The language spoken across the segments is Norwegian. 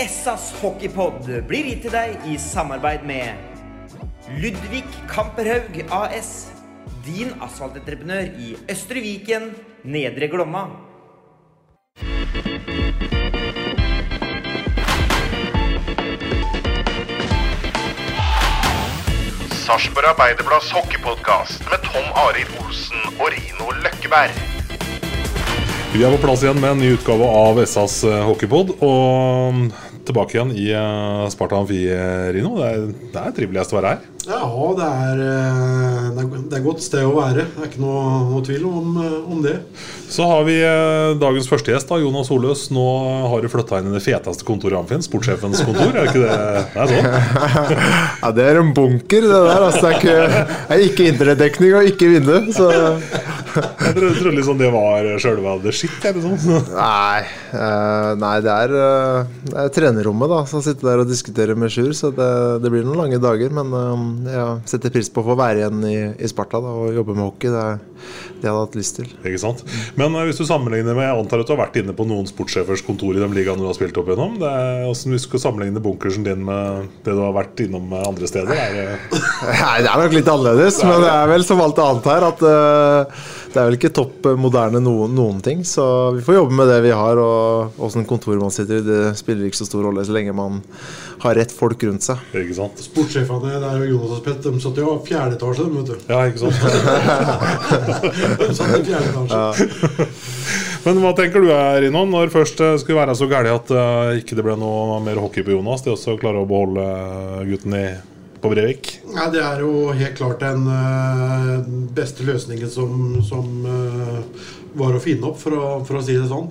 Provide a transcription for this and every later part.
Essas hockeypod blir gitt til deg i samarbeid med Ludvig Kamperhaug AS. Din asfaltentreprenør i Østre Viken, Nedre Glomma. Sarpsborg Arbeiderblads hockeypodkast med Tom Arild Olsen og Rino Løkkeberg. Vi er på plass igjen med en ny utgave av SAs eh, hockeypod. Og tilbake igjen i eh, Sparta Amfi, eh, Rino. Det er, det er triveligst å være her. Ja, det er, eh, det er, det er et godt sted å være. Det er ikke noe, noe tvil om, om det. Så har vi dagens første gjest, da, Jonas Holøs. Nå har du flytta inn i det feteste kontoret i Amfin. Sportssjefens kontor, er det ikke det? Det er sånn. Ja, det er en bunker, det der. Altså, det er ikke, er ikke internettdekning og ikke vindu. Så Jeg trodde, trodde liksom det var sjølve the shit. Eller sånn. nei, uh, nei, det er, uh, det er trenerrommet, da. som sitter der og diskuterer med Sjur. Så det, det blir noen lange dager. Men uh, jeg setter pris på å få være igjen i, i Sparta da, og jobbe med hockey. Det, det hadde jeg hatt lyst til. Ikke sant? Men hvis du sammenligner med Jeg antar at du har vært inne på noen sportssjefers kontor i de ligaene du har spilt opp gjennom. Det er, hvordan du skal sammenligne bunkersen din med det du har vært innom andre steder, er det Nei, det er nok litt annerledes, men det er vel som alt annet her at det er vel ikke topp eh, moderne noen, noen ting. Så vi får jobbe med det vi har, og åssen kontor man sitter i. Det spiller ikke så stor rolle så lenge man har rett folk rundt seg. Ikke sant? Sportssjefene jo Jonas og Spett, de satt jo i fjerde etasje, de, vet du. Ja, ikke sant? De satt i fjerde etasje. Men hva tenker du her, Inon, når først det skulle være så galt at uh, ikke det ble noe mer hockey på Jonas? Det også klare å beholde eh, gutten i, på Brevik? Ja, det er jo helt klart den uh, beste løsningen som, som uh, var å finne opp, for å, for å si det sånn.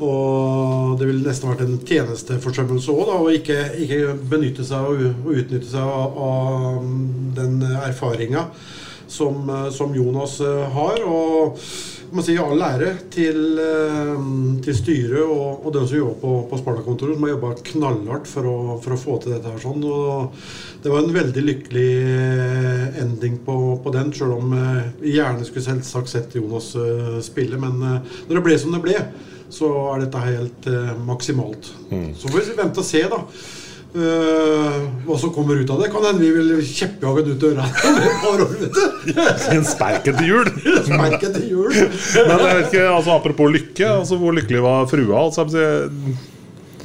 Og det ville nesten vært en tjenesteforsømmelse òg, å ikke, ikke benytte seg og, og utnytte seg av, av den erfaringa som, som Jonas eh, har. Og si all ære til, eh, til styret og, og den som jobber på, på Sparta-kontoret, som har jobba knallhardt for å, for å få til dette. her sånn. Og det var en veldig lykkelig eh, ending på, på den, sjøl om eh, vi gjerne skulle selvsagt sett Jonas eh, spille. Men eh, når det ble som det ble, så er dette helt eh, maksimalt. Så får vi vente og se, da. Eh, hva som kommer ut av det. Kan hende vi vil kjeppjage den ut døra. En sperken til jul! sperken til jul. Men jeg vet ikke, altså Apropos lykke, altså hvor lykkelig var frua? Altså,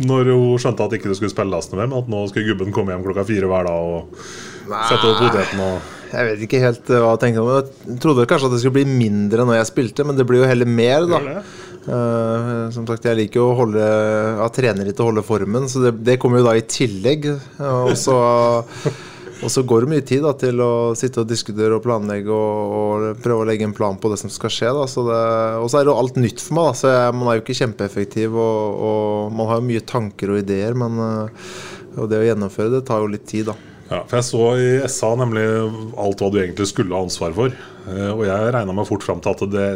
når hun skjønte at ikke det skulle spille noe mer, men at nå skulle gubben komme hjem klokka fire hver dag og sette opp poteten og Jeg vet ikke helt eh, hva jeg tenkte om det. Jeg trodde kanskje at det skulle bli mindre når jeg spilte, men det blir jo heller mer, da. Eh, som sagt, jeg liker jo å holde Jeg trener litt og holde formen, så det, det kommer jo da i tillegg. Og så og så går det mye tid da, til å sitte og diskutere og planlegge og, og prøve å legge en plan på det som skal skje. Da. Så det, og så er det jo alt nytt for meg, da, så jeg, man er jo ikke kjempeeffektiv. Og, og man har jo mye tanker og ideer, men eh, og det å gjennomføre det tar jo litt tid, da. Ja, for Jeg så i SA nemlig alt hva du egentlig skulle ha ansvar for. Eh, Og jeg regna meg fort fram til at det,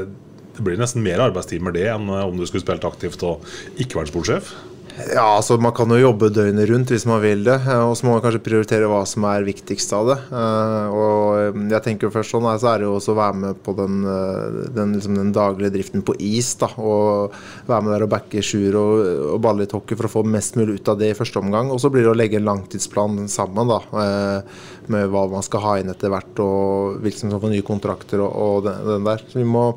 det blir nesten mer arbeidstimer det enn eh, om du skulle spilt aktivt og ikke vært sportssjef. Ja, altså Man kan jo jobbe døgnet rundt hvis man vil det. eh, Og så må man kanskje prioritere hva som er viktigst av det. Eh, Og jeg tenker jo først sånn, så er det jo også å være med på den, den, liksom den daglige driften på is. da, Og være med der og backe sjuer og, og balle litt hockey for å få mest mulig ut av det i første omgang. Og så blir det å legge en langtidsplan sammen da, med hva man skal ha inn etter hvert, og hvilke som skal få nye kontrakter og, og den, den der. Så vi må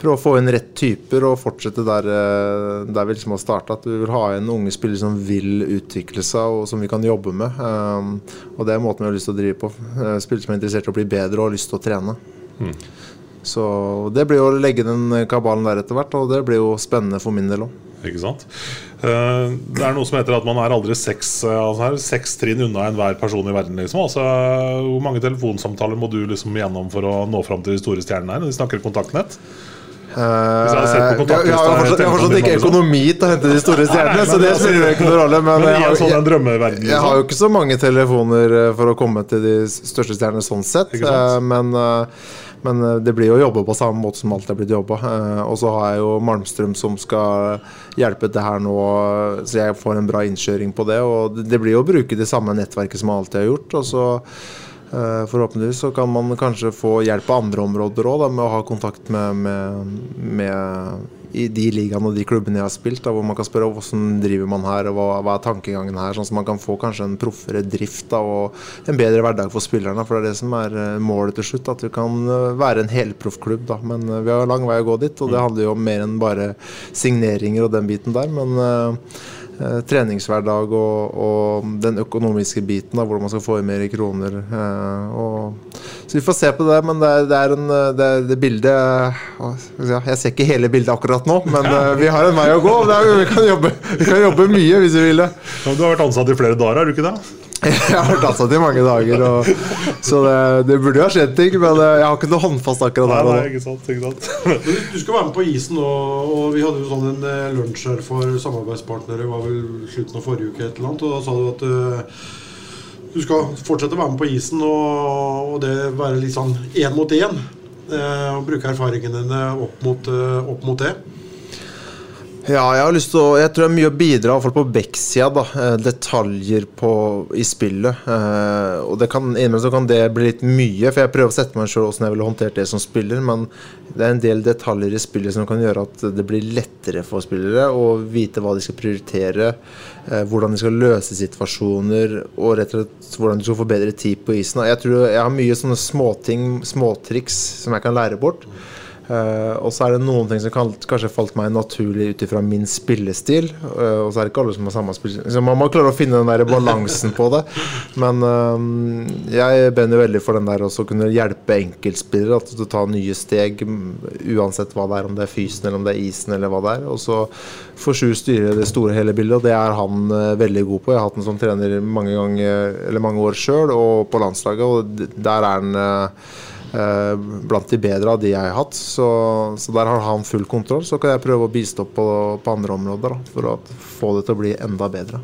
prøve å få inn rett typer og fortsette der, eh, der vi liksom har starta. At vi vil ha inn unge spillere som vil utvikle seg og som vi kan jobbe med. Um, og det er måten vi har lyst til å drive på. Uh, spillere som er interessert i å bli bedre og har lyst til å trene. Så det blir jo å legge den kabalen der etter hvert, og det blir jo spennende for min del òg. Ikke sant? Eh, Det er noe som heter at man er aldri seks, eh, altså seks trinn unna enhver person i verden. Liksom. Altså, hvor mange telefonsamtaler må du liksom gjennom for å nå fram til de store stjernene her? De snakker kontaktnett? Sett på vi har- vi fortsatt, ikke økonomi til å hente de store stjernene, så det spiller jo ikke noen rolle. Men, jeg, sånn jeg, jeg har jo ikke så mange telefoner eh, for å komme til de største stjernene sånn sett. Eh, Men, eh, men eh, det blir jo å jobbe på samme måte som alt er blitt jobba. Og så har jeg jo Malmstrøm som skal hjelpe til her nå, så jeg får en bra innkjøring på det. Og det- blir jo å bruke det samme nettverket som jeg alltid har gjort. Og så eh, forhåpentligvis så kan man kanskje få hjelp på andre områder òg, med å ha kontakt med, med, med i de ligaene og de klubbene jeg har spilt, da, hvor man kan spørre hvordan driver man her, og hva, hva er tankegangen her, sånn at man kan få kanskje en proffere drift da, og en bedre hverdag for spillerne. For det er det som er eh, målet til slutt, at vi kan eh, være en helproffklubb. Men eh, vi har lang vei å gå dit, og det handler jo om mer enn bare signeringer og den biten der. men eh, eh, treningshverdag og, og den økonomiske biten, da, hvordan man skal få inn mer kroner. eh, og, så vi får se på det, men det er, det er en eh, det, det bildet Jeg ser ikke hele bildet akkurat nå, men eh, vi har en vei å gå. Er, vi, kan jobbe, vi kan jobbe mye hvis vi vil det. Ja, Du har vært ansatt i flere dager, har du ikke det? Jeg har vært det i mange dager, og, så det, det burde jo ha skjedd ting, men eh, jeg har ikke noe håndfast akkurat Nei, her nei, ikke sant, ikke sant. Men Du, du skal være med på isen nå, og vi hadde jo sånn en eh, lunsj her for samarbeidspartnere. Var vel slutten av forrige uke, et eller annet, og da sa du at uh, du skal fortsette å være med på isen og, og det være litt sånn én mot én. Uh, og bruke erfaringene dine opp mot, uh, opp mot det. Ja, jeg har lyst til å Jeg tror det er mye å bidra, i på backsida. da, eh, Detaljer på, i spillet. Eh, og det kan, innimellom kan det bli litt mye, for jeg prøver å sette meg sjøl åssen jeg ville håndtert det som spiller, men det er en del detaljer i spillet som kan gjøre at det blir lettere for spillere å vite hva de skal prioritere, eh, hvordan de skal løse situasjoner, og rett og slett hvordan de skal få bedre tid på isen. Jeg tror jeg har mye sånne småting, småtriks, som jeg kan lære bort. Eh, og så er det noen ting som kan, kanskje falt meg naturlig ut ifra min spillestil. Uh, og så er det ikke alle som har samme spillestil. Så man må klare å finne den der balansen på det. Men uh, jeg brenner veldig for den der å kunne hjelpe enkeltspillere at du tar nye steg uansett hva det er, om det er fysen eller om det er isen eller hva det er. Og så får Sju styre det store hele bildet, og det er han veldig god på. Jeg har hatt han som trener mange, ganger, mange år sjøl og på landslaget, og der er han blant de bedre av de jeg har hatt. Så, så der har han full kontroll. Så kan jeg prøve å bistå på, på andre områder da, for å få det til å bli enda bedre.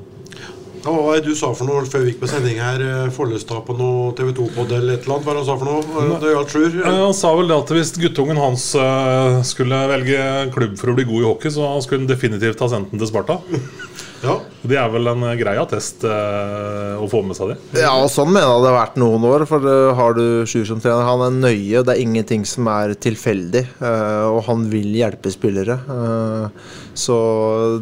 Ja, hva var det du sa for noe før vi gikk på sending her? eh, Follestad på noe TV 2-pod eller et eller annet? Hva var det han sa for noe? Eh, Det gjaldt Sjur? Han sa vel det at hvis guttungen hans eh, skulle velge klubb for å bli god i hockey, så skulle han definitivt ha sendt den til Sparta. Ja. Det er vel en eh, grei attest eh, å få med seg det. Ja, og sånn mener jeg det har vært noen år. For eh, har du Sjur som trener, han er nøye. Det er ingenting som er tilfeldig. eh, og han vil hjelpe spillere. eh, så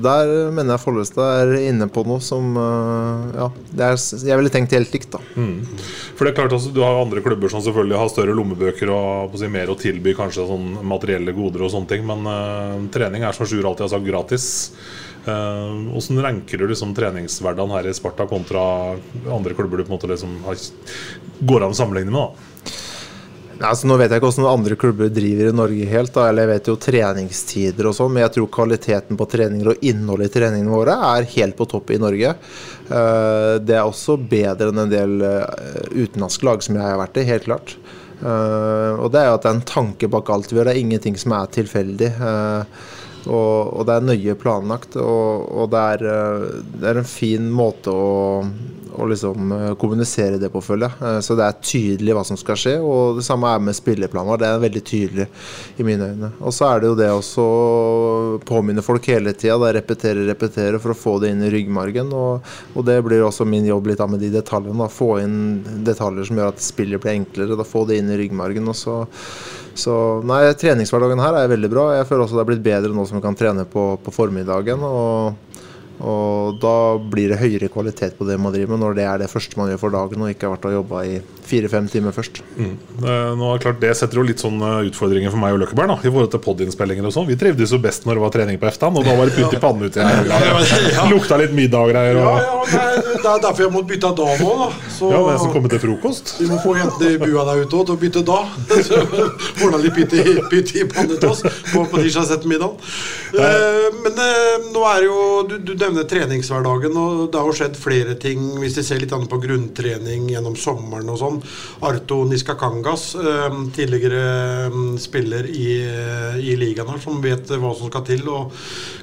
der mener jeg Follestad er inne på noe som Ja, det er, jeg ville tenkt helt likt, da. For det er klart altså, Du har andre klubber som selvfølgelig har større lommebøker og si, mer å tilby kanskje sånn materielle goder og sånne ting, men trening er som Sjur alltid har sagt gratis. Åssen ranker du liksom treningshverdagen her i Sparta kontra andre klubber du på en måte liksom går an å sammenligne med? da? Nei, altså Nå vet jeg ikke hvordan andre klubber driver i Norge helt, da, eller jeg vet jo treningstider og sånn, men jeg tror kvaliteten på treninger og innholdet i treningene våre er helt på topp i Norge. Eh, Det er også bedre enn en del eh, utenlandske lag som jeg har vært i, helt klart. Eh, Og det er jo at det er en tanke bak alt vi gjør, det er ingenting som er tilfeldig. Og, og det er nøye planlagt, og, og det, er, eh, det er en fin måte å å liksom eh, kommunisere det på, føler jeg. Eh, Så det er tydelig hva som skal skje. Og det samme er med spilleplaner. Det er veldig tydelig i mine øyne. Og så er det jo det å påminne folk hele tida. Repetere, repetere for å få det inn i ryggmargen. Og, og det blir også min jobb litt av med de detaljene. Da. Få inn detaljer som gjør at spillet blir enklere. Da. Få det inn i ryggmargen. Og så så nei, treningshverdagen her er veldig bra. Jeg føler også det er blitt bedre nå som vi kan trene på, på formiddagen. Og, og da blir det høyere kvalitet på det man driver med, når det er det første man gjør for dagen, og ikke har vært og jobba i fire-fem timer først. Eh, Nå er det klart Det setter jo litt sånn eh, utfordringer for meg og Løkkeberg da, i forhold til podinnspillinger og sånn. Vi trivdes jo best når det var trening på eftan, og da var det putt i pannen uti her. ja. Lukta litt middag og greier. Ja, Og... ja, det er derfor jeg måtte bytte da nå. da Så Ja, hvem som kommer til frokost? vi må få jentene i bua der ute til å bytte da. Så Ordna litt pytt i, panne til oss på, på ettermiddag. Eh, men eh, nå er jo du, du nevner treningshverdagen, og det har jo skjedd flere ting. Hvis vi ser litt på grunntrening gjennom sommeren og sånn. Arto Niskakangas, eh, tidligere eh, spiller i, i ligaen her, som vet hva som skal til, og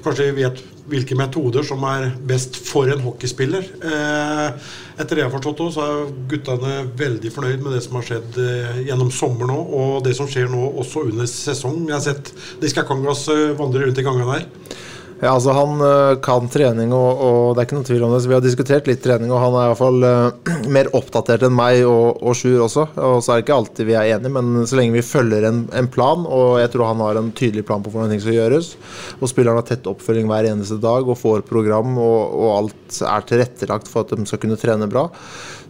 kanskje vet hvilke metoder som er best for en hockeyspiller. Eh, etter det jeg har forstått så er guttene veldig fornøyd med det som har skjedd eh, gjennom sommeren òg, og det som skjer nå også under sesong. Jeg har sett Diska Kangas vandre rundt i gangene her. Ja, altså Han øh, kan trening, og, og det er ikke noe tvil om det. Så Vi har diskutert litt trening, og han er i hvert fall øh, mer oppdatert enn meg og, og Sjur også. Og så er det ikke alltid vi er enige, men så lenge vi følger en, en plan, og jeg tror han har en tydelig plan på hvordan ting skal gjøres, og spilleren har tett oppfølging hver eneste dag og får program, og, og alt er tilrettelagt for at de skal kunne trene bra,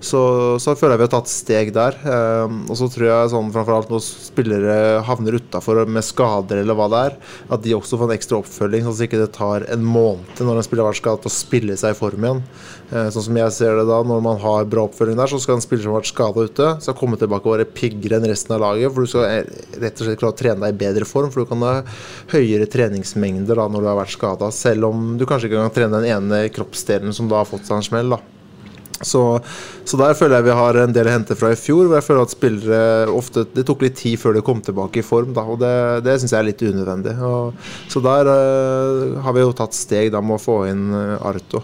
så, så føler jeg vi har tatt steg der. Um, og så tror jeg sånn framfor alt når spillere havner utafor med skader eller hva det er, at de også får en ekstra oppfølging, sånn at ikke det tar en måned når en spiller vært skadet, å spille seg i form igjen. Uh, sånn som jeg ser det da, når man har bra oppfølging der, så skal en spiller som har vært skada ute, skal komme tilbake og være piggere enn resten av laget. For du skal eh, rett og slett klare å trene deg i bedre form, for du kan ha høyere treningsmengder da når du har vært skada, selv om du kanskje ikke kan trene den ene kroppsdelen som da har fått seg en smell. da. Så, så, der føler jeg vi har en del å hente fra i fjor. hvor jeg føler at spillere ofte, Det tok litt tid før de kom tilbake i form, da, og det, det syns jeg er litt unødvendig. Og, så der uh, har vi jo tatt steg da med å få inn uh, Arto.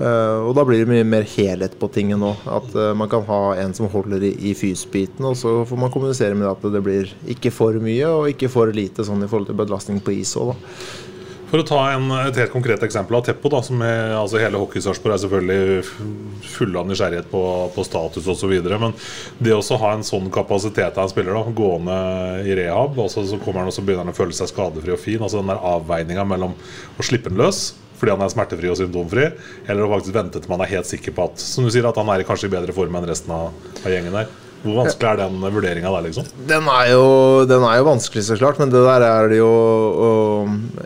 Uh, og da blir det mye mer helhet på tinget nå. At man kan ha en som holder i, i fysbiten, og så får man kommunisere med at det blir ikke for mye og ikke for lite sånn i forhold til belastning på is òg, da. For å ta en, et helt konkret eksempel av Teppo, da, som er, altså hele Hockey-Sarpsborg er selvfølgelig full av nysgjerrighet på, på status osv. Men det å ha en sånn kapasitet av en spiller, da, gående i rehab, og så kommer han og så begynner han å føle seg skadefri og fin. altså Den der avveininga mellom å slippe den løs fordi han er smertefri og symptomfri, eller å faktisk vente til man er helt sikker på at som du sier, at han er kanskje i bedre form enn resten av, av gjengen der. Hvor vanskelig er den vurderinga der, liksom? Den er, jo, den er, jo, vanskelig, så klart. Men det der er det jo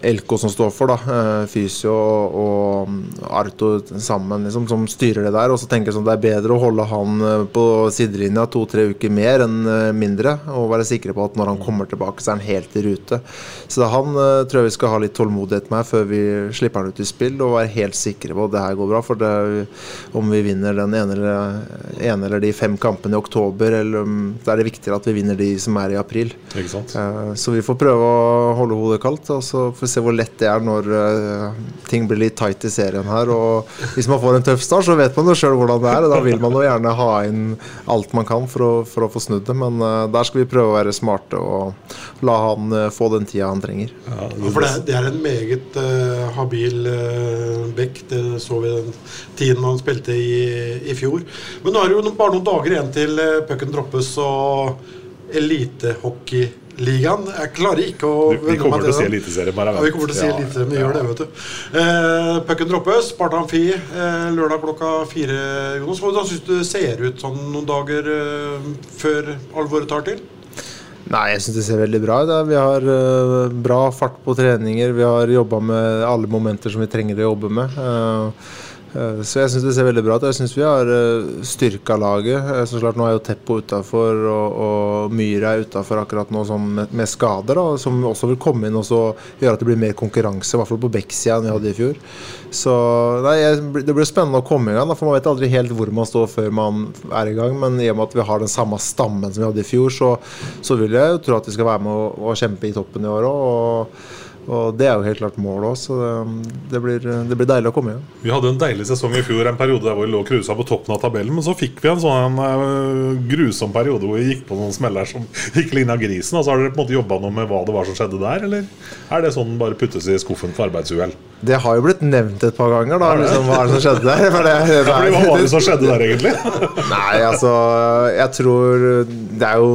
Elko som står for, da. Eh, Fysio og Arto sammen, liksom, som styrer det der. Og så tenker jeg sånn det er bedre å holde han eh, på sidelinja to-tre uker mer enn eh, mindre. Og være sikre på at når han kommer tilbake, så er han helt i rute. Så han tror jeg vi skal ha litt tålmodighet med før vi slipper han ut i spill, og være helt sikre på at det her går bra. For det, om vi vinner den ene eller, ene eller de fem kampene i oktober oktober, eller da er det viktigere at vi vinner de som er i april. Uh, så vi får prøve å holde hodet kaldt, og så får vi se hvor lett det er når uh, ting blir litt tight i serien her. Og hvis man får en tøff start, så vet man jo sjøl hvordan det er. Og da vil man jo gjerne ha inn alt man kan for å, for å få snudd det, men uh, der skal vi prøve å være smarte og la han få den tida han trenger. Ja, for det, det, er en meget habil bekk. Det så vi den tiden han spilte i, i fjor. Men nå er det jo bare noen dager igjen til uh, pucken droppes og elitehockeyligaen. Jeg klarer ikke å Vi kommer til å si eliteserie, bare vent. Ja, vi kommer til å si ja. eliteserie, men vi ja. gjør det, vet du. Eh, pucken droppes, Sparta Amfi eh, lørdag klokka fire. Jonas, hvordan syns du det ser ut sånn noen dager eh, før alvoret tar til? Nei, jeg syns det ser veldig bra ut. Vi har uh, bra fart på treninger. Vi har jobba med alle momenter som vi trenger å jobbe med. Uh, Eh, så jeg syns det ser veldig bra ut. Jeg syns vi har eh, styrka laget. Eh, så klart Nå er jo Teppo utafor, og, og Myhre er utafor akkurat nå med, med, skader. Da, som også vil komme inn og gjøre at det blir mer konkurranse, i hvert fall på Beck-sida enn vi hadde i fjor. Så nei, Det blir spennende å komme i gang, for man vet aldri helt hvor man står før man er i gang. Men i og med at vi har den samme stammen som vi hadde i fjor, så, så vil jeg jo tro at vi skal være med å, og kjempe i toppen i år òg. Og det er jo helt klart målet òg, så det, det, blir, det, blir, deilig å komme igjen. Vi hadde en deilig sesong i fjor, en periode der vi lå cruisa på toppen av tabellen. Men så fikk vi en sånn uh, grusom periode hvor vi gikk på noen smeller som ikke ligna grisen. Altså, har dere på en måte jobba noe med hva det var som skjedde der, eller er det sånn bare puttes i skuffen for arbeidsuhell? Det har jo blitt nevnt et par ganger, da. Liksom, hva er det som skjedde der? For det, det, ja, hva var det som skjedde der, egentlig? Nei, altså Jeg tror Det er jo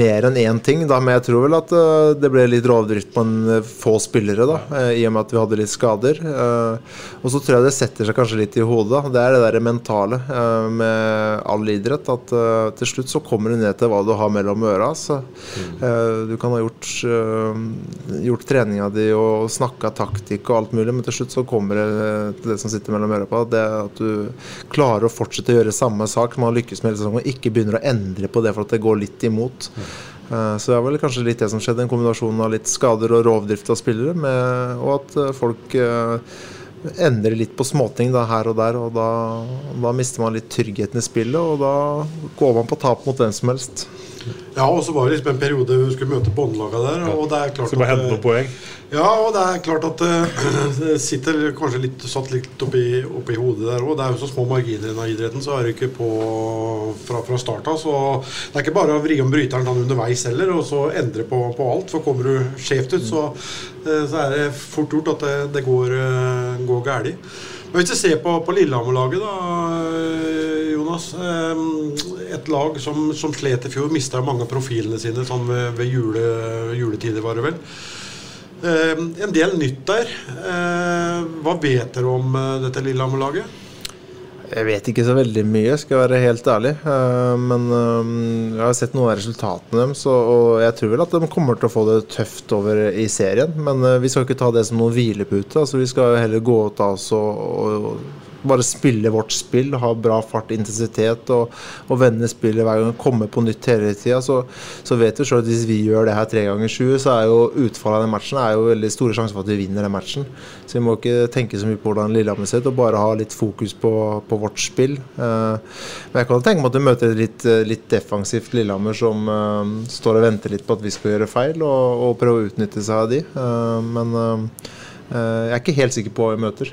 mer enn én ting, da. Men jeg tror vel at uh, det ble litt rovdrift på en uh, få spillere, da. Uh, I og med at vi hadde litt skader. og så tror jeg det setter seg kanskje litt i hodet. Det er det der mentale med all idrett. At til slutt så kommer du ned til hva du har mellom øra. Så, du kan ha gjort, gjort treninga di og snakka taktikk og alt mulig. men til slutt så kommer det til det som sitter mellom øra på. Det at du klarer å fortsette å gjøre samme sak som man har lykkes med hele sesongen, og ikke begynner å endre på det for at det går litt imot. Eh, Så det er vel kanskje litt det som skjedde, en kombinasjon av litt skader og rovdrift av spillere, med, og at eh, folk eh, endrer litt på småting da, her og der. og da, da mister man litt tryggheten i spillet, og da går man på tap mot hvem som helst. Ja, og så var det liksom en periode vi skulle møte båndlaga der. Og det er klart Skal bare hente noen poeng. Ja, og det er klart at eh, det sitter kanskje litt satt litt oppi, oppi hodet der òg. Det er jo så små marginer innen idretten, så er det ikke på fra, fra start av. Så det er ikke bare å vri om bryteren sånn underveis heller, og så endre på, på alt. For kommer du skjevt ut, så, eh, så er det fort gjort at det, det går, eh, går galt. Men hvis vi ser på, på Lillehammer-laget, da, Jonas. Et lag som, som slet i fjor, mista mange av profilene sine sånn ved, ved jule, juletider, var det vel. Eh, en del nytt der. Eh, hva vet dere om eh, dette Lillehammer-laget? Jeg vet ikke så veldig mye, skal jeg være helt ærlig. Men jeg har sett noen av resultatene deres, og jeg tror vel at de kommer til å få det tøft over i serien. Men vi skal ikke ta det som noen hvilepute. Altså, vi skal heller gå ut av oss og, og bare spille vårt spill, ha bra fart, intensitet og, og vende spillet hver gang. Komme på nytt hele tida. Så, så vet du selv at hvis vi gjør det her tre ganger 20, så er jo utfallet av den matchen er jo veldig store sjanser for at vi vinner den matchen. Så vi må ikke tenke så mye på hvordan Lillehammer ser ut, og bare ha litt fokus på, på vårt spill. Eh, men jeg kan tenke meg at du møter et litt, litt defensivt Lillehammer som eh, står og venter litt på at vi skal gjøre feil, og, og prøve å utnytte seg av de. Eh, men eh, jeg er ikke helt sikker på hva vi møter.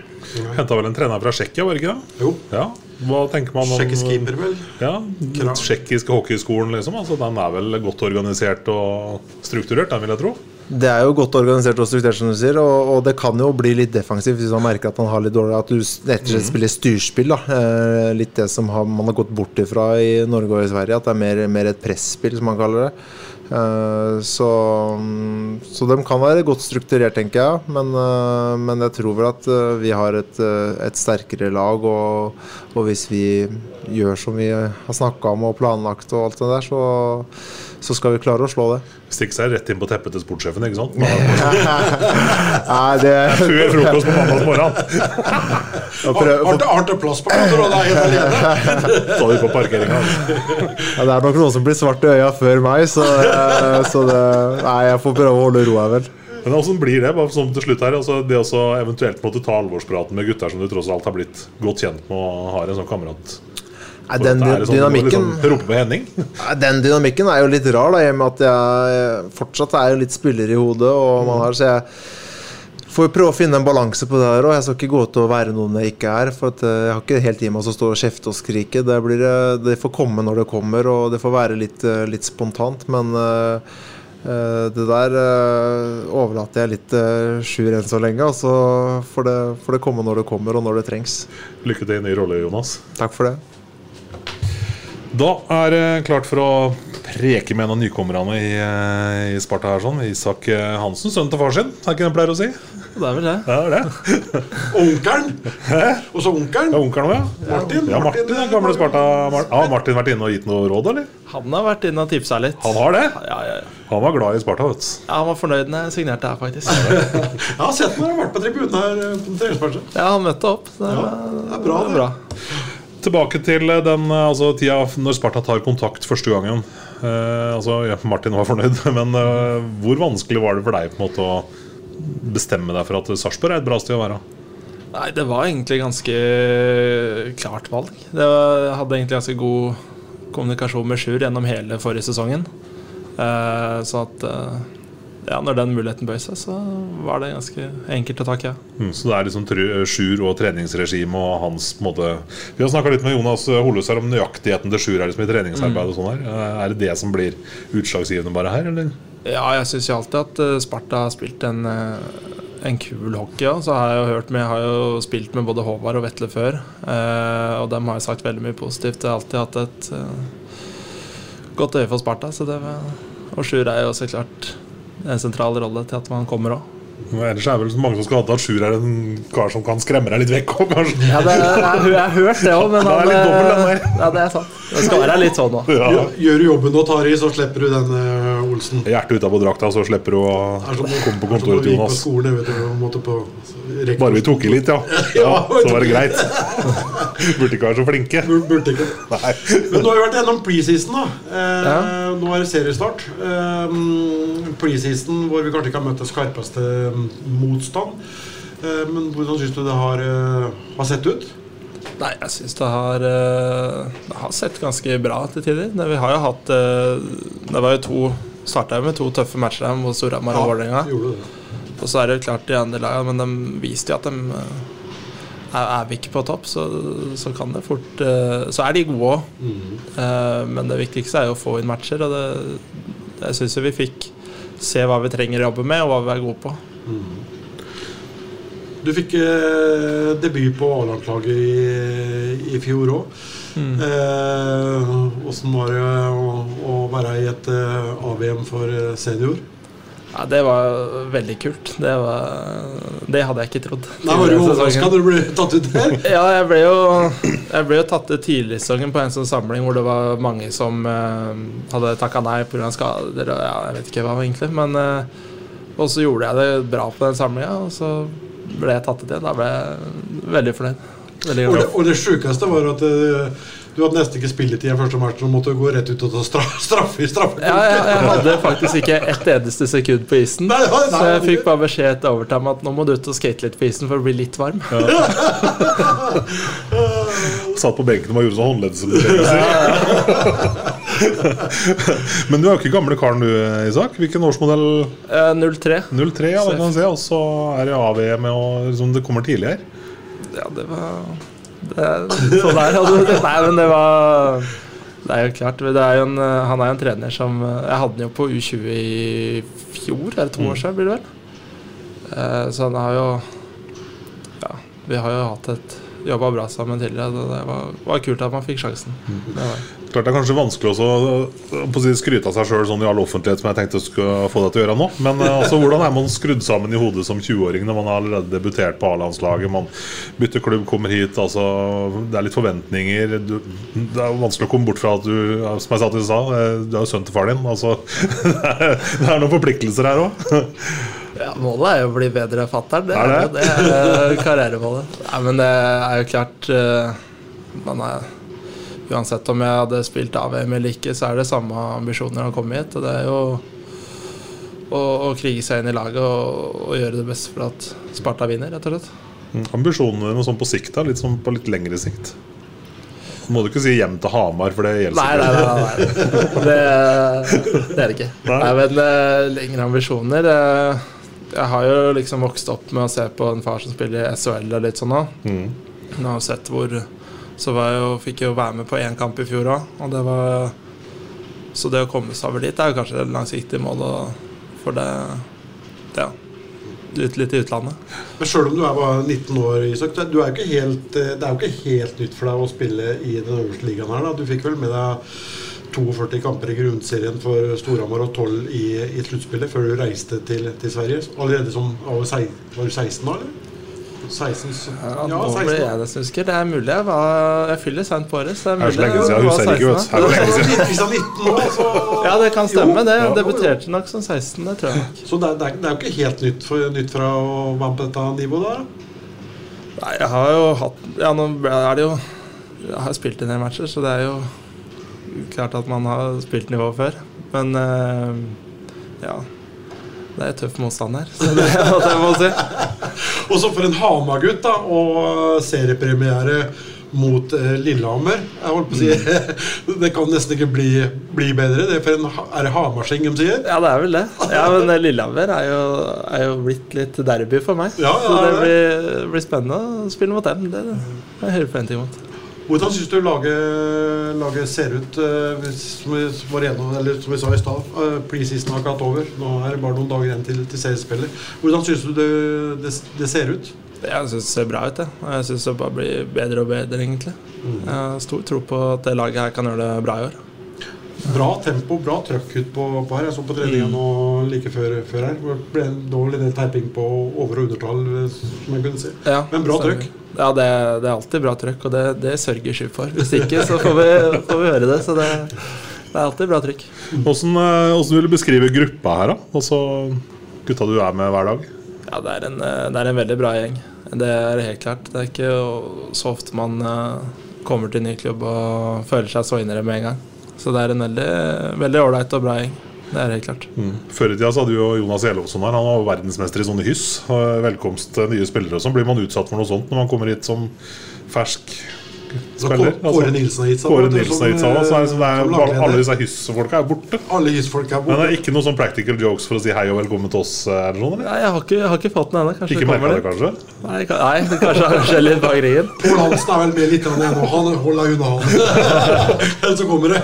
Henta vel en trener fra Tsjekkia, var det ikke det? Jo. Ja. Hva tenker man om Tsjekkisk keeper, vel? Ja, den tsjekkiske hockeyskolen, liksom. Altså, den er vel godt organisert og strukturert, den vil jeg tro. Det er jo godt organisert og strukturert, som du sier, og, og det kan jo bli litt defensivt hvis man merker at man har litt dårlig At du rett og slett spiller styrspill. da eh, Litt det som har, man har gått bort ifra i Norge og i Sverige. At det er mer, mer et presspill, som man kaller det. Eh, så, så de kan være godt strukturert, tenker jeg. Men, eh, men jeg tror vel at eh, vi har et, et sterkere lag. Og, og hvis vi gjør som vi har snakka om og planlagt, og alt det der, så, så skal vi klare å slå det. Stikke seg rett inn på teppet til sportssjefen, ikke sant? Nei, det Før frokost på mandag morgen. Har ikke plass på kontoret, alene. Ta de på parkeringa. Ja, det er nok noen som blir svart i øya før meg, så, eh, så det, Nei, jeg får prøve å holde roa, vel. Men hvordan blir det? bare sånn til slutt her altså Det å eventuelt måtte ta alvorspraten med gutter som du tross alt har blitt godt kjent med og har en sånn kamerat Nei, den Er det sånn, dynamikken liksom rope på Henning? Nei, Den dynamikken er jo litt rar, da, i og med at jeg fortsatt er jo litt spiller i hodet. Og man har, så jeg får jo prøve å finne en balanse på det her òg. Jeg skal ikke gå til å være noen jeg ikke er. For eh, jeg har ikke helt i meg å stå og kjefte og skrike. Det, blir, eh, det får komme når det kommer, og det får være litt, eh, litt spontant. Men eh, eh, det der uh, overlater jeg litt uh, Sjur enn så lenge. Og så får det, får det komme når det kommer, og når det trengs. Lykke til i ny rolle, Jonas. Takk for det. Da er det klart for å preke med en av nykommerne i, eh, i Sparta her. sånn Isak eh, Hansen, sønnen til far sin, er ikke det han pleier å si? Det er vel det. Ja, det er det. Onkelen! Og så onkelen. Ja, Onkelen ja. Martin. Ja, Martin, Martin gamle Sparta. Mar har Martin vært inne og gitt noe råd, eller? Han har vært inne og tipsa litt. Han har det? Ja, ja, ja. Han var glad i Sparta, vet du. Ja, Han var fornøyd når jeg signerte her, faktisk. Jeg har sett når han har vært på tribunen her eh, på. Ja, han møtte opp. Det, Ja, det er bra, det. det. er bra. Tilbake til den eh, altså, tida når Sparta tar kontakt første gangen. Eh, altså, ja, Martin var fornøyd, men eh, hvor vanskelig var det for deg på en måte å bestemme deg for at Sarpsborg er et bra sted å være? Nei, det var egentlig ganske klart valg. Var, jeg hadde egentlig ganske god kommunikasjon med Sjur gjennom hele forrige sesongen. Eh, så at eh, ja, når den muligheten bøy seg, så var det ganske enkelt å takke ja. Mm, så det er liksom tru- Sjur og treningsregime og hans på en måte Vi har snakka litt med Jonas Holløs her om nøyaktigheten til Sjur liksom, i treningsarbeid og sånn her. Eh, Er det det som blir utslagsgivende bare her, eller? Ja, jeg syns jo alltid at eh, Sparta har spilt en, eh, en kul hockey. Ja. Så har jeg jo hørt med, jeg har jo spilt med både Håvard og Vetle før. Eh, og dem har jo sagt veldig mye positivt. Jeg har alltid hatt et eh, godt øye for Sparta. Så det var, og Sjur er jo så klart en sentral rolle til at man kommer òg. Men Ellers er det vel så mange som skal ha at Sjur er en kar som kan skremme deg litt vekk òg, kanskje. Ja, det, jeg, jeg har hørt det òg, men Det er litt dobbelt, den eh, der. Ja, det er sant. Det skal være litt sånn òg. Ja. Gjør, du jobben og tar i, så slipper du den, eh, Olsen. Hjertet utapå drakta, så slipper du å komme på kontoret til Jonas. på skolen, vet du, på en måte Bare vi tok i litt, ja. ja så var det greit. Burde ikke være så flinke. Bur- Burde ikke. Nei. Men nå har vi vært gjennom preseason, da. Eh, Ja. Nå er det seriestart. Eh, preseason hvor vi kanskje ikke har møtt det skarpeste mm, motstand. Eh, men hvordan syns du det har, eh, har sett ut? Nei, jeg syns det har eh, Det har sett ganske bra til tider. Det, vi har jo hatt eh, Det var jo to Starta med to tøffe matcher her mot Storhamar og Vålerenga. Og så er det jo klart de andre lagene, men de viste jo at de eh, er, vi ikke på topp, så, så kan det fort eh, Så er de gode òg. men det viktigste er jo å få inn matcher, og det, jeg syns vi fikk se hva vi trenger å jobbe med, og hva vi er gode på. Du fikk eh, debut på A-landslaget i, i fjor òg. Åssen var det å, å være i et eh, AVM for eh, senior? Ja, Det var veldig kult. Det, var, det hadde jeg ikke trodd. Nei, Var du overraska da du ble tatt ut der? Ja, jeg ble jo, jeg ble jo tatt ut tidlig i sesongen på en sånn samling hvor det var mange som uh, hadde takka nei pga. skader og ja, jeg vet ikke hva egentlig. Men uh, Og så gjorde jeg det bra på den samlinga, og så ble jeg tatt ut igjen. Da ble jeg veldig fornøyd. Veldig Og det, og det sjukeste var at eh, du hadde nesten ikke spilletid i den første match og måtte gå rett ut og ta straff, straffe i straffe. Ja, jeg, jeg hadde faktisk ikke ett eneste sekund på isen. Nei, nei, nei, så jeg nei. fikk bare beskjed etter overtime at nå må du ut og skate litt på isen for å bli litt varm. Satt på benken og gjorde sånn håndleddsbevegelser. Men du er jo ikke gamle karen du, Isak. Hvilken årsmodell? Eh, 03. 03, ja, det kan man se. Og så er det AVM, og liksom, det kommer tidlig her. Ja, det var det, Sånn er det. Nei, men det var Det er jo klart. Det er jo en, han er jo en trener som Jeg hadde han jo på U20 i fjor. eller to år siden, blir det vel? Eh, Så han har jo Ja, vi har jo hatt et jobba bra sammen tidligere. Det var, var kult at man fikk sjansen. Det var. Klart Det er kanskje vanskelig å si, skryte av seg sjøl sånn i all offentlighet, som jeg tenkte skulle få deg til å gjøre nå. Men eh, altså, hvordan er man skrudd sammen i hodet som 20-åring når man har allerede debutert på A-landslaget? Man bytter klubb, kommer hit. Altså, det er litt forventninger. Du, det er vanskelig å komme bort fra at du Som jeg sa til sa, eh, du er jo sønnen til far din. Altså, det det er noen forpliktelser her òg. Ja, Målet er jo å bli bedre fatter'n. Det Er det? det er eh, karrieremålet. Nei, men det er jo klart eh, man er, Uansett om jeg hadde spilt AVM eller ikke, så er det samme ambisjoner å komme hit. Og det er jo å, å krige seg inn i laget og, og gjøre det beste for at Sparta vinner, rett og slett. Ambisjonene dine sånn på sikt, da? Litt sånn på litt lengre sikt? Må du ikke si hjem til Hamar, for det gjelder Nei, nei, nei. nei, nei. Det, det er det ikke. Nei. Nei, men eh, lengre ambisjoner Jeg har jo liksom vokst opp med å se på en far som spiller i SHL og litt sånn nå. Mm. Jeg har sett hvor Så var jeg jo, fikk jeg jo være med på én kamp i fjor òg, og det var Så det å komme seg over dit er jo kanskje det langsiktig mål for det Ja. Litt, litt i utlandet. Men sjøl om du er bare 19 år, Isak, du er jo ikke helt, det er jo ikke helt nytt for deg å spille i den øverste ligaen her. da. Du fikk vel med deg 42 kamper i grunnserien for Storhamar og 12 i, i sluttspillet før du reiste til, til Sverige. Allerede som var du sei- var du 16 da, eller? 16, så- Ja, ja, nå 16 ble jeg nesten husker. Det er mulig jeg var Jeg fyller seint på året, så det er Det er så mulig lenge siden, jeg jeg var ikke, vet 16 du. da. Det er lenge siden. Hvis han er 19 nå, så Ja, det kan stemme. Det ja. debuterte nok som 16, det tror jeg. Så det er, det, er, det er jo ikke helt nytt, for, nytt fra å være på dette nivået der? da. Nei, jeg har jo hatt Ja, nå er det jo Jeg har spilt en del matcher, så det er jo klart at man har spilt nivå før. Men eh, ja. Det er tøff motstand her, så det er hva jeg må si. Og så for en Hamar-gutt, da, og seriepremiere mot eh, Lillehammer. Jeg holdt på å si Det kan nesten ikke bli, bli bedre. Det er, for en, er det Hamarsing de sier? Ja, det er vel det. Ja, men eh, Lillehammer er jo, er jo blitt litt derby for meg. Ja, ja, så det det, blir, blir spennende å spille mot dem. Det det. jeg høyere forventninger mot. Hvordan syns du laget, laget ser ut? eh, som, vi var igjennom, eller som vi sa i stad, eh, preseason har ikke hatt over. Nå er det bare noen dager igjen til, til seriespiller. Hvordan syns du det, det, det ser ut? Jeg syns det ser bra ut. Jeg, jeg syns det bare blir bedre og bedre, egentlig. Jeg har stor tro på at det laget her kan gjøre det bra i år. Bra tempo, bra trøkk ut på, på her. Jeg så på treninga nå like før, før her. Det ble en dårlig del teiping på over- og undertall, som jeg kunne si. Ja, Men bra trøkk. Ja, det, det er alltid bra trøkk, og det, det sørger Sky for. Hvis ikke, så får vi, får vi høre det. Så det, det er alltid bra trykk. Hvordan, eh, hvordan vil du beskrive gruppa her, da? Altså gutta du er med hver dag? Ja, det er, en, eh, det er en veldig bra gjeng. Det er helt klart. Det er ikke så ofte man eh, kommer til en ny klubb og føler seg så innere med en gang. Så det er en veldig ålreit og bra gjeng. Det er helt klart. Mm. Før i tida så hadde vi jo Jonas Elofsson her. Han var verdensmester i sånne hyss. Velkomst til nye spillere og sånn. Blir man utsatt for noe sånt når man kommer hit som fersk spiller? Altså, Kåre Nilsen har gitt seg, Kåre Nilsen har gitt seg, så er det, sånn, det er, lagleder. alle disse hyssefolka er borte. Alle hyssfolk er Men det er ikke noen sånn practical jokes for å si hei og velkommen til oss? Eller sånn, eller? Nei, jeg har ikke, jeg har ikke fått den ennå. Kanskje Ikke det kommer merka det, litt. kanskje? Nei, ka- nei, kanskje det skjer litt bak ryggen. Pål Hansen er vel med litt grann ennå. Han holder unna, han. Eller så kommer det.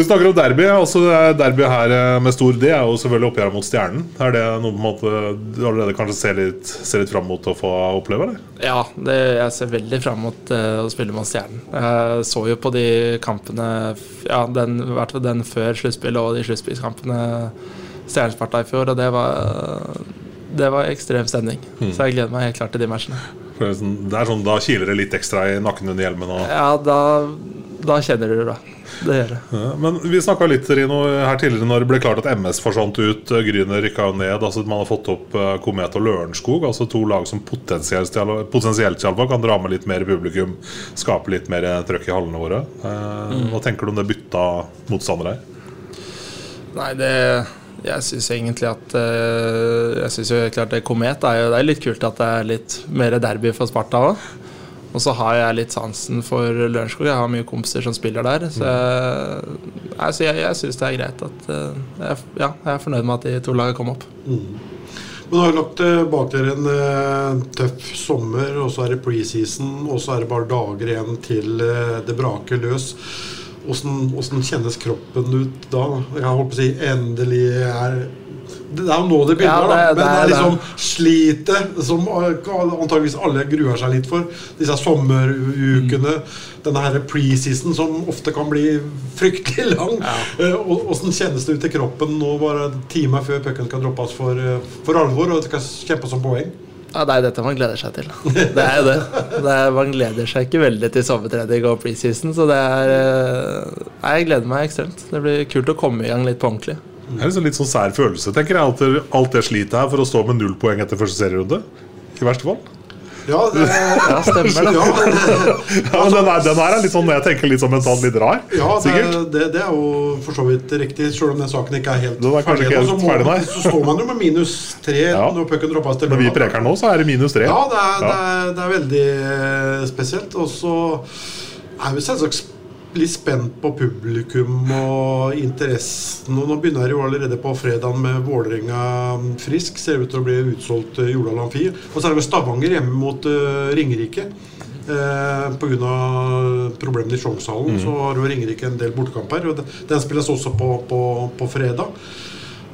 Du snakker om derby. altså er Derby her eh, med stor D er jo selvfølgelig oppgjøret mot Stjernen. Er det noe på en måte du allerede kanskje ser litt, ser litt fram mot å få oppleve? eller? Ja, det, jeg ser veldig fram mot uh, å spille mot Stjernen. Jeg så jo på de kampene Ja, den, i hvert fall den før sluttspillet og de sluttspillkampene Stjernen-Sparta i fjor, og det var det var ekstrem stemning. Mm. Så jeg gleder meg helt klart til de matchene. Sånn, det er sånn, Da kiler det litt ekstra i nakken under hjelmen. Og, Ja, da, da kjenner du det. Det gjør det. Ja, men vi snakka litt Rino, her tidligere når det ble klart at MS forsvant ut. eh, Gryner rykka jo ned. altså Man har fått opp eh, Komet og Lørenskog. altså To lag som potensielt, potensielt kan dra med litt mer publikum. Skape litt mer eh, trøkk i hallene våre. Eh, Mm. Hva tenker du om det bytta motstandere her? Nei, det Jeg syns egentlig at Jeg syns jo klart det Komet er jo Det er litt kult at det er litt mer derby for Sparta òg. Og så har jeg litt sansen for Lørenskog. Jeg har mye kompiser som spiller der. Så jeg, altså jeg, jeg syns det er greit at eh, jeg, Ja, jeg er fornøyd med at de to lagene kom opp. Men nå har lagt eh, bak dere en eh, tøff sommer, og så er det preseason, og så er det bare dager igjen til det braker løs. Hvordan, kjennes kroppen ut da? Jeg holdt på å si endelig er Det er jo nå det begynner, Ja, det- da. Men det det er er liksom slitet som eh, antageligvis alle gruer seg litt for. Disse sommerukene. Denne her preseason som ofte kan bli fryktelig lang. Eh, og Åssen kjennes det ut i kroppen nå bare timer før pucken skal droppes for, eh, for alvor og det skal kjempes om poeng? Ja, Det er dette man gleder seg til. Det er jo det. det er, man gleder seg ikke veldig til sommertrening og preseason, så det er eh, jeg gleder meg ekstremt. Det blir kult å komme i gang litt på ordentlig. Det er en litt sånn sær følelse, tenker jeg. Alt alt det slitet her for å stå med null poeng etter første serierunde. I verste fall. Ja, det, Ja, stemmer det. Ja, Ja, men den, er, den her er litt sånn, jeg tenker litt sånn mentalt litt rar. ja det, det, det er jo for så vidt riktig, selv om den saken ikke er helt er ferdig. ikke helt så må- ferdig, nei. Så står man jo med minus tre Ja. når pucken droppes til Når vi preker nå, så er det minus tre. Ja, det er, Ja. Det, er, det er veldig eh, spesielt. Og så er vi selvsagt litt spent på publikum og interessen. Og nå begynner jo allerede på fredag med Vålerenga Frisk. Ser ut til å bli utsolgt uh, Jordal Amfi. Og så er det Stavanger hjemme mot uh, Ringerike. Eh, Pga. problemene i Sjongshallen så har jo Ringerike en del bortekamper. Og den spilles også på, på, på fredag.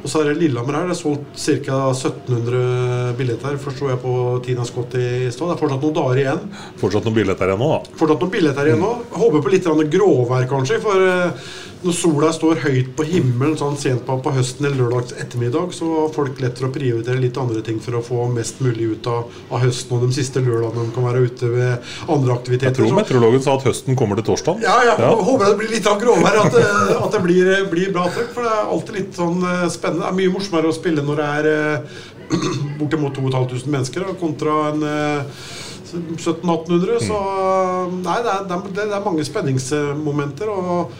Og så er det Lillehammer her. Det er solgt ca. 1700 billetter, forsto jeg på Tina Scott i stad. Det er fortsatt noen dager igjen. Fortsatt noen billetter igjen nå, da. Fortsatt noen billetter igjen nå. Håper på litt gråvær, kanskje. For eh, når sola står høyt på himmelen sånn sent på, på høsten eller lørdags ettermiddag, så har folk lett for å prioritere litt andre ting for å få mest mulig ut av, av høsten og de siste lørdagene de kan være ute ved andre aktiviteter. Jeg tror Så- meteorologen sa at høsten kommer til torsdag. ja, jeg håper det blir litt av gråvær, at, det- at det blir, blir bra trøkk. For det er alltid litt sånn eh, spennende. Det er mye morsommere å spille når det er eh, bortimot 2500 mennesker, da, kontra en eh, 1700-1800. Så nei, det er, det, er, mange spenningsmomenter. Og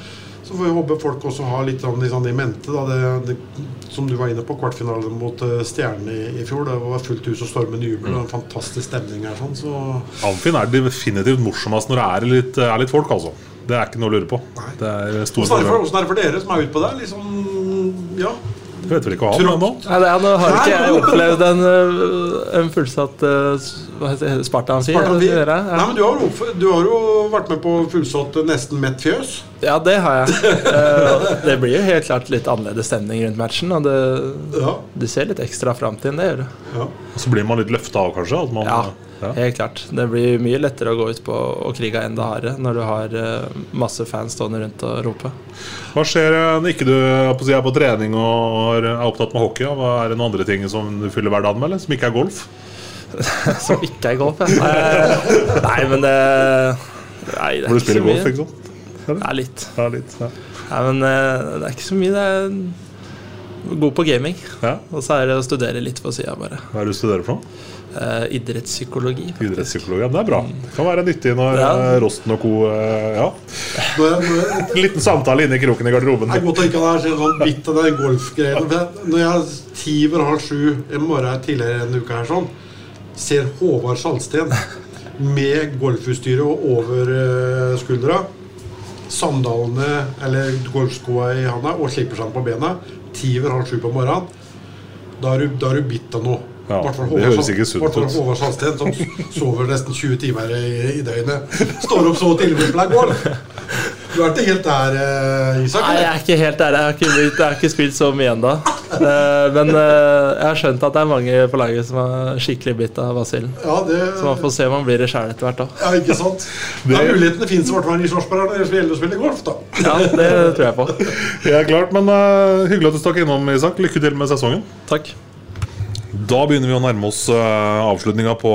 så får vi håpe folk også har litt sånn, sånn i mente. Da, det, det, som du var inne på, kvartfinalen mot uh, Stjernen i, i fjor. Det var fullt hus og stormende jubel. og En fantastisk stemning her. Sånn, så Amfin er definitivt morsomst når det er litt, er litt folk, altså. Det er ikke noe å lure på. Det er Hvordan er, det for, hvordan er det for dere som er ute på der? Liksom, ja Det vet vel ikke hva han ennå. Nei, det, nå har ikke jeg opplevd en, øh, en fullsatt øh, hva heter. Spartan er, Nei, men du har, jo, du har jo vært med på fullsatt nesten mett fjøs. ja, det har jeg. Eh, Det blir jo helt klart litt annerledes stemning rundt matchen. Og det, Ja. du ser litt ekstra fram til den, det gjør du. Ja. Så blir man litt løfta av, kanskje. At man, Ja, Ja. Helt klart. Det blir mye lettere å gå ut på og krige enda hardere når du har eh, masse fans stående rundt og rope. Hva skjer eh, når ikke du er på, på trening og er opptatt med hockey? Hva Er det noen andre ting som du fyller hverdagen med, eller? som ikke er golf? som ikke er golf, ja. Nei, men det Nei, det er Hvor du spiller mye. golf, ikke sant? Ja, litt. Ja, litt ja. Nei, men eh, det er ikke så mye. Det er god på gaming. Og så er det å studere litt på sida, bare. Hva er det du studerer for noe? Eh, idrettspsykologi. faktisk. Idrettspsykologi, Ja, det er bra. Det kan være nyttig når Ja. eh, Rosten og co. Uh, Ja. En liten samtale inne i kroken i garderoben. Jeg må tenke deg sånn bitt av den golfgreiene. Når jeg ti over halv sju en morgen tidligere en uke her sånn, ser Håvard Salsten med golfutstyret over skuldra, sandalene eller golfskoa i handa og slipper seg på bena, ti over halv sju på morgenen, da er du, da er du bitt av noe. Ja, det høres ikke sunt ut. Håvard Salsten, som sover nesten 20 timer i, i døgnet. Står opp så tidlig for å. Du er ikke helt der, eh, Isak? Nei, jeg er ikke helt der. Jeg har ikke, jeg har ikke spilt så mye ennå. Men eh, jeg har skjønt at det er mange på laget som er skikkelig bitt av basillen. Ja, det, Så man får se om man blir det sjæl etter hvert. da ja, ikke sant? Ja, mulighetene fins i hvert fall i Sarpsborg når det gjelder å spille golf. da Ja, det tror jeg på. Det er klart, men uh, Hyggelig at du stakk innom, Isak. Lykke til med sesongen. Takk. Da begynner vi å nærme oss uh, avslutninga på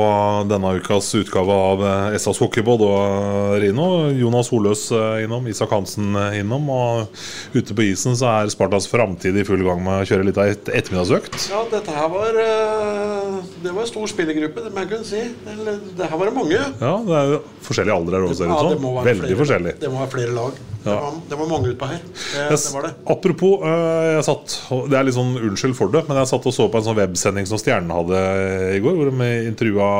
denne ukas utgave av uh, SAS Hockeypod og eh, Rino. Jonas Holøs eh, innom, Isak Hansen eh, innom. Og ute på isen så er Spartas framtid i full gang med å kjøre litt av et ettermiddagsøkt. Ja, dette her var eh, Det var en stor spillergruppe, det må jeg kunne si. Eller, Det her var det mange. Ja, det er jo forskjellige aldre her òg, ser det ut som. Veldig flere- forskjellig. Det må være flere lag. Det, var, det var mange utpå her. Det, Yes. det var det. Apropos, jeg satt Det er litt sånn unnskyld for det, men jeg satt og så på en sånn websending som Stjernen hadde i går, hvor de intervjua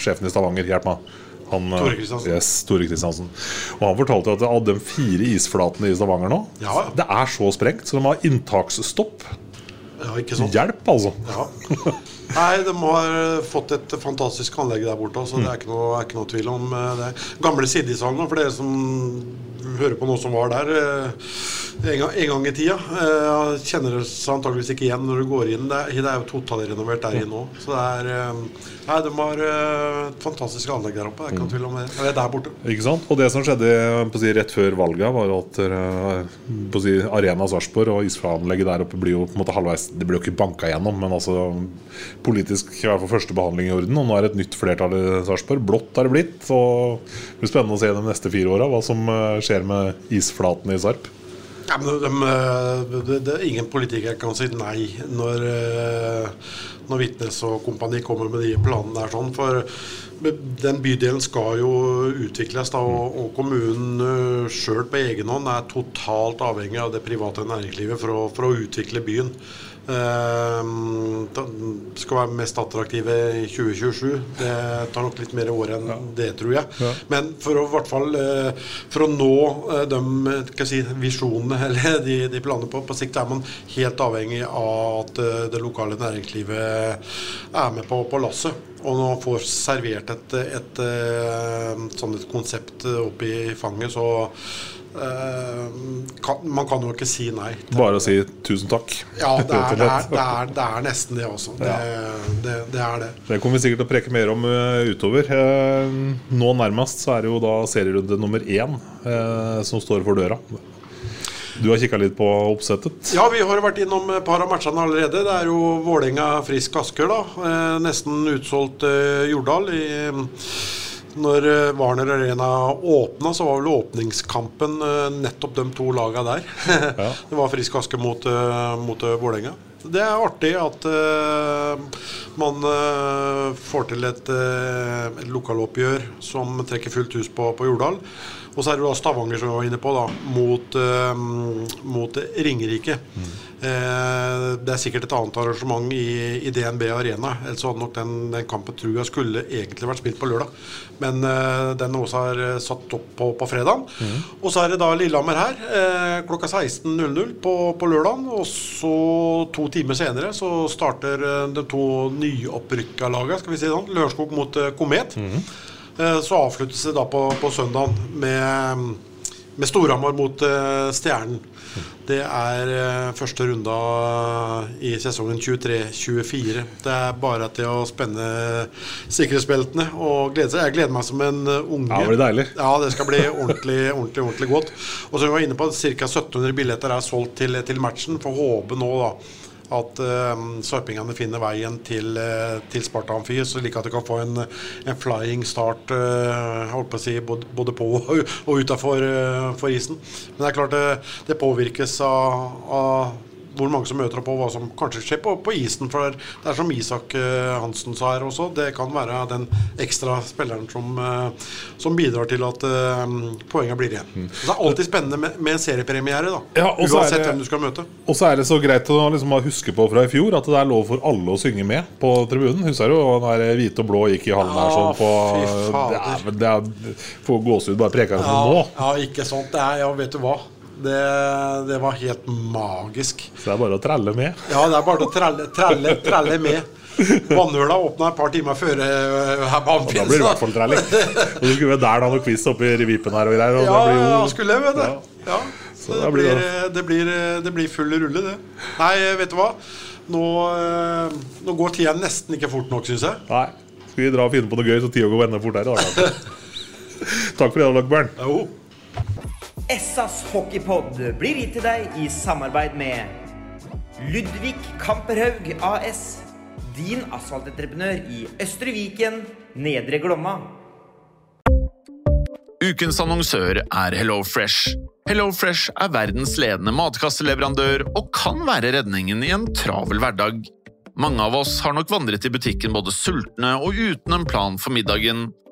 sjefen i Stavanger. Hjelp meg. Han, øh, Tore Kristiansen. Yes, Tore Kristiansen. Og han fortalte at av de fire isflatene i Stavanger nå, Ja. det er så sprengt, så de har inntaksstopp. Ja? Hjelp, altså. Ja. Nei, de har fått et fantastisk anlegg der borte. Så det er ikke noe, er ikke noe tvil om eh, det. Gamle Siddishallen, for dere som hører på noe som var der eh, en gang, i tida, Jeg kjenner det seg antageligvis ikke igjen når du går inn. Det er, det er jo totalrenovert der inne òg. Så det er eh, Nei, de har eh, et fantastisk anlegg der oppe. Det er ikke tvil om det. Eller der borte. Ikke sant? Og det som skjedde si, rett før valget, var at si, Arena Sarpsborg og isfraanlegget der oppe blir jo på en måte halvveis Det blir jo ikke banka gjennom, men altså politisk i hvert fall første behandling i orden. Og nå er det et nytt flertall i Sarpsborg. Blått har det blitt. Så det blir spennende å se de neste fire åra hva som skjer med isflaten i Sarp. Ja, de, de, er ingen politikere kan si nei når, eh, når Vitnes og kompani kommer med de planene der. sånn, For den bydelen skal jo utvikles, da, og, og kommunen uh, sjøl på egen hånd er totalt avhengig av det private næringslivet for å, for å utvikle byen. Eh, skal være mest attraktive i 2027. Det tar nok litt mer år enn det, tror jeg. Ja. Men for å, hvert fall, eh, for å nå eh, de eh, si, visjonene eller de, de planene på, på sikt, er man helt avhengig av at det lokale næringslivet er med på, på lasset. Og når man får servert et, et, et, sånn et konsept opp i fanget, så kan, Man kan jo ikke si nei. Bare å si tusen takk. Ja, det er, det er, det er, det er nesten det også. Det, det, det er det. Det kommer vi sikkert til å preke mer om øh, utover. Eh, nå nærmest så er det jo da serierunde nummer én eh, som står for døra. Du har kikka litt på oppsettet. Ja, vi har vært innom et par av matchene allerede. Det er jo Vålerenga Frisk Asker, da. Eh, nesten utsolgt eh, Jordal. I, når eh, Warner Arena åpna, så var vel åpningskampen eh, nettopp de to laga der. det var Frisk Aske mot, eh, mot Vålerenga. Det er artig at uh, man uh, får til et, uh, et lokaloppgjør som trekker fullt hus på, på Jordal. Og så er det da Stavanger som vi var inne på, da, mot, mot Ringerike. Eh, det er sikkert et annet arrangement i, i DNB Arena. Ellers hadde nok den, den kampen tror jeg skulle egentlig vært spilt på lørdag. Men eh, den også er eh, satt opp på, på fredag. Og så er det da Lillehammer her eh, klokka 16.00 på, på lørdag. Og så to timer senere så starter eh, de to nyopprykka lagene, skal vi si sånn. Lørenskog mot eh, Komet. Eh, Så avsluttes det da på, på søndagen med, med Storhamar mot uh, Stjernen. Det er uh, første runda i sesongen 23-24. Det er bare til å spenne sikkerhetsbeltene og glede seg. Jeg gleder meg som en unge. Ja, det blir deilig. Ja, det skal bli ordentlig, ordentlig, ordentlig godt. Og som vi var inne på, ca. 1700 billetter er solgt til, til matchen. Får håpe nå da at uh, sarpingene finner veien til, uh, til Sparta Amfi, slik at de kan få en, en flying start uh, holdt på å si, både, både på og utafor uh, isen. Men det er klart det, det påvirkes av, av hvor mange som møter opp, og hva som kanskje skjer på, på isen. For det er som Isak uh, Hansen sa her også, det kan være den ekstra spilleren som, uh, som bidrar til at uh, poengene blir igjen. Mm. Det er alltid spennende med, med seriepremiere, da. Ja, uansett det, hvem du skal møte. Og så er det så greit å liksom, huske på fra i fjor at det er lov for alle å synge med på tribunen. Husker du den der hvite og blå gikk i hallen her sånn på Det er, det er, Får gåsehud bare preka ja, det nå. Ja, ikke sant. Det er, ja, vet du hva. Det, det, var helt magisk. Så det er bare å trelle med? Ja, det er bare å trelle, trelle, trelle med. Vannhøla åpna et par timer før uh, her på Da blir det i hvert fall trelling. Og du skulle være der da noe quiz oppi revipen her og greier. Og ja, det blir jo, ja, skulle jeg, vet du. Ja. Så det, blir blir, det, blir, det blir full rulle, det. Nei, vet du hva. Nå, nå går tida nesten ikke fort nok, syns jeg. Nei. Skal vi dra og finne på noe gøy, så tida går enda fortere. Takk for det, Lockburn. Jo. Essas hockeypod blir gitt til deg i samarbeid med Ludvig Kamperhaug AS. Din asfaltentreprenør i Østre Viken, Nedre Glomma. Ukens annonsør er HelloFresh. HelloFresh er verdens ledende matkasseleverandør og kan være redningen i en travel hverdag. Mange av oss har nok vandret i butikken både sultne og uten en plan for middagen,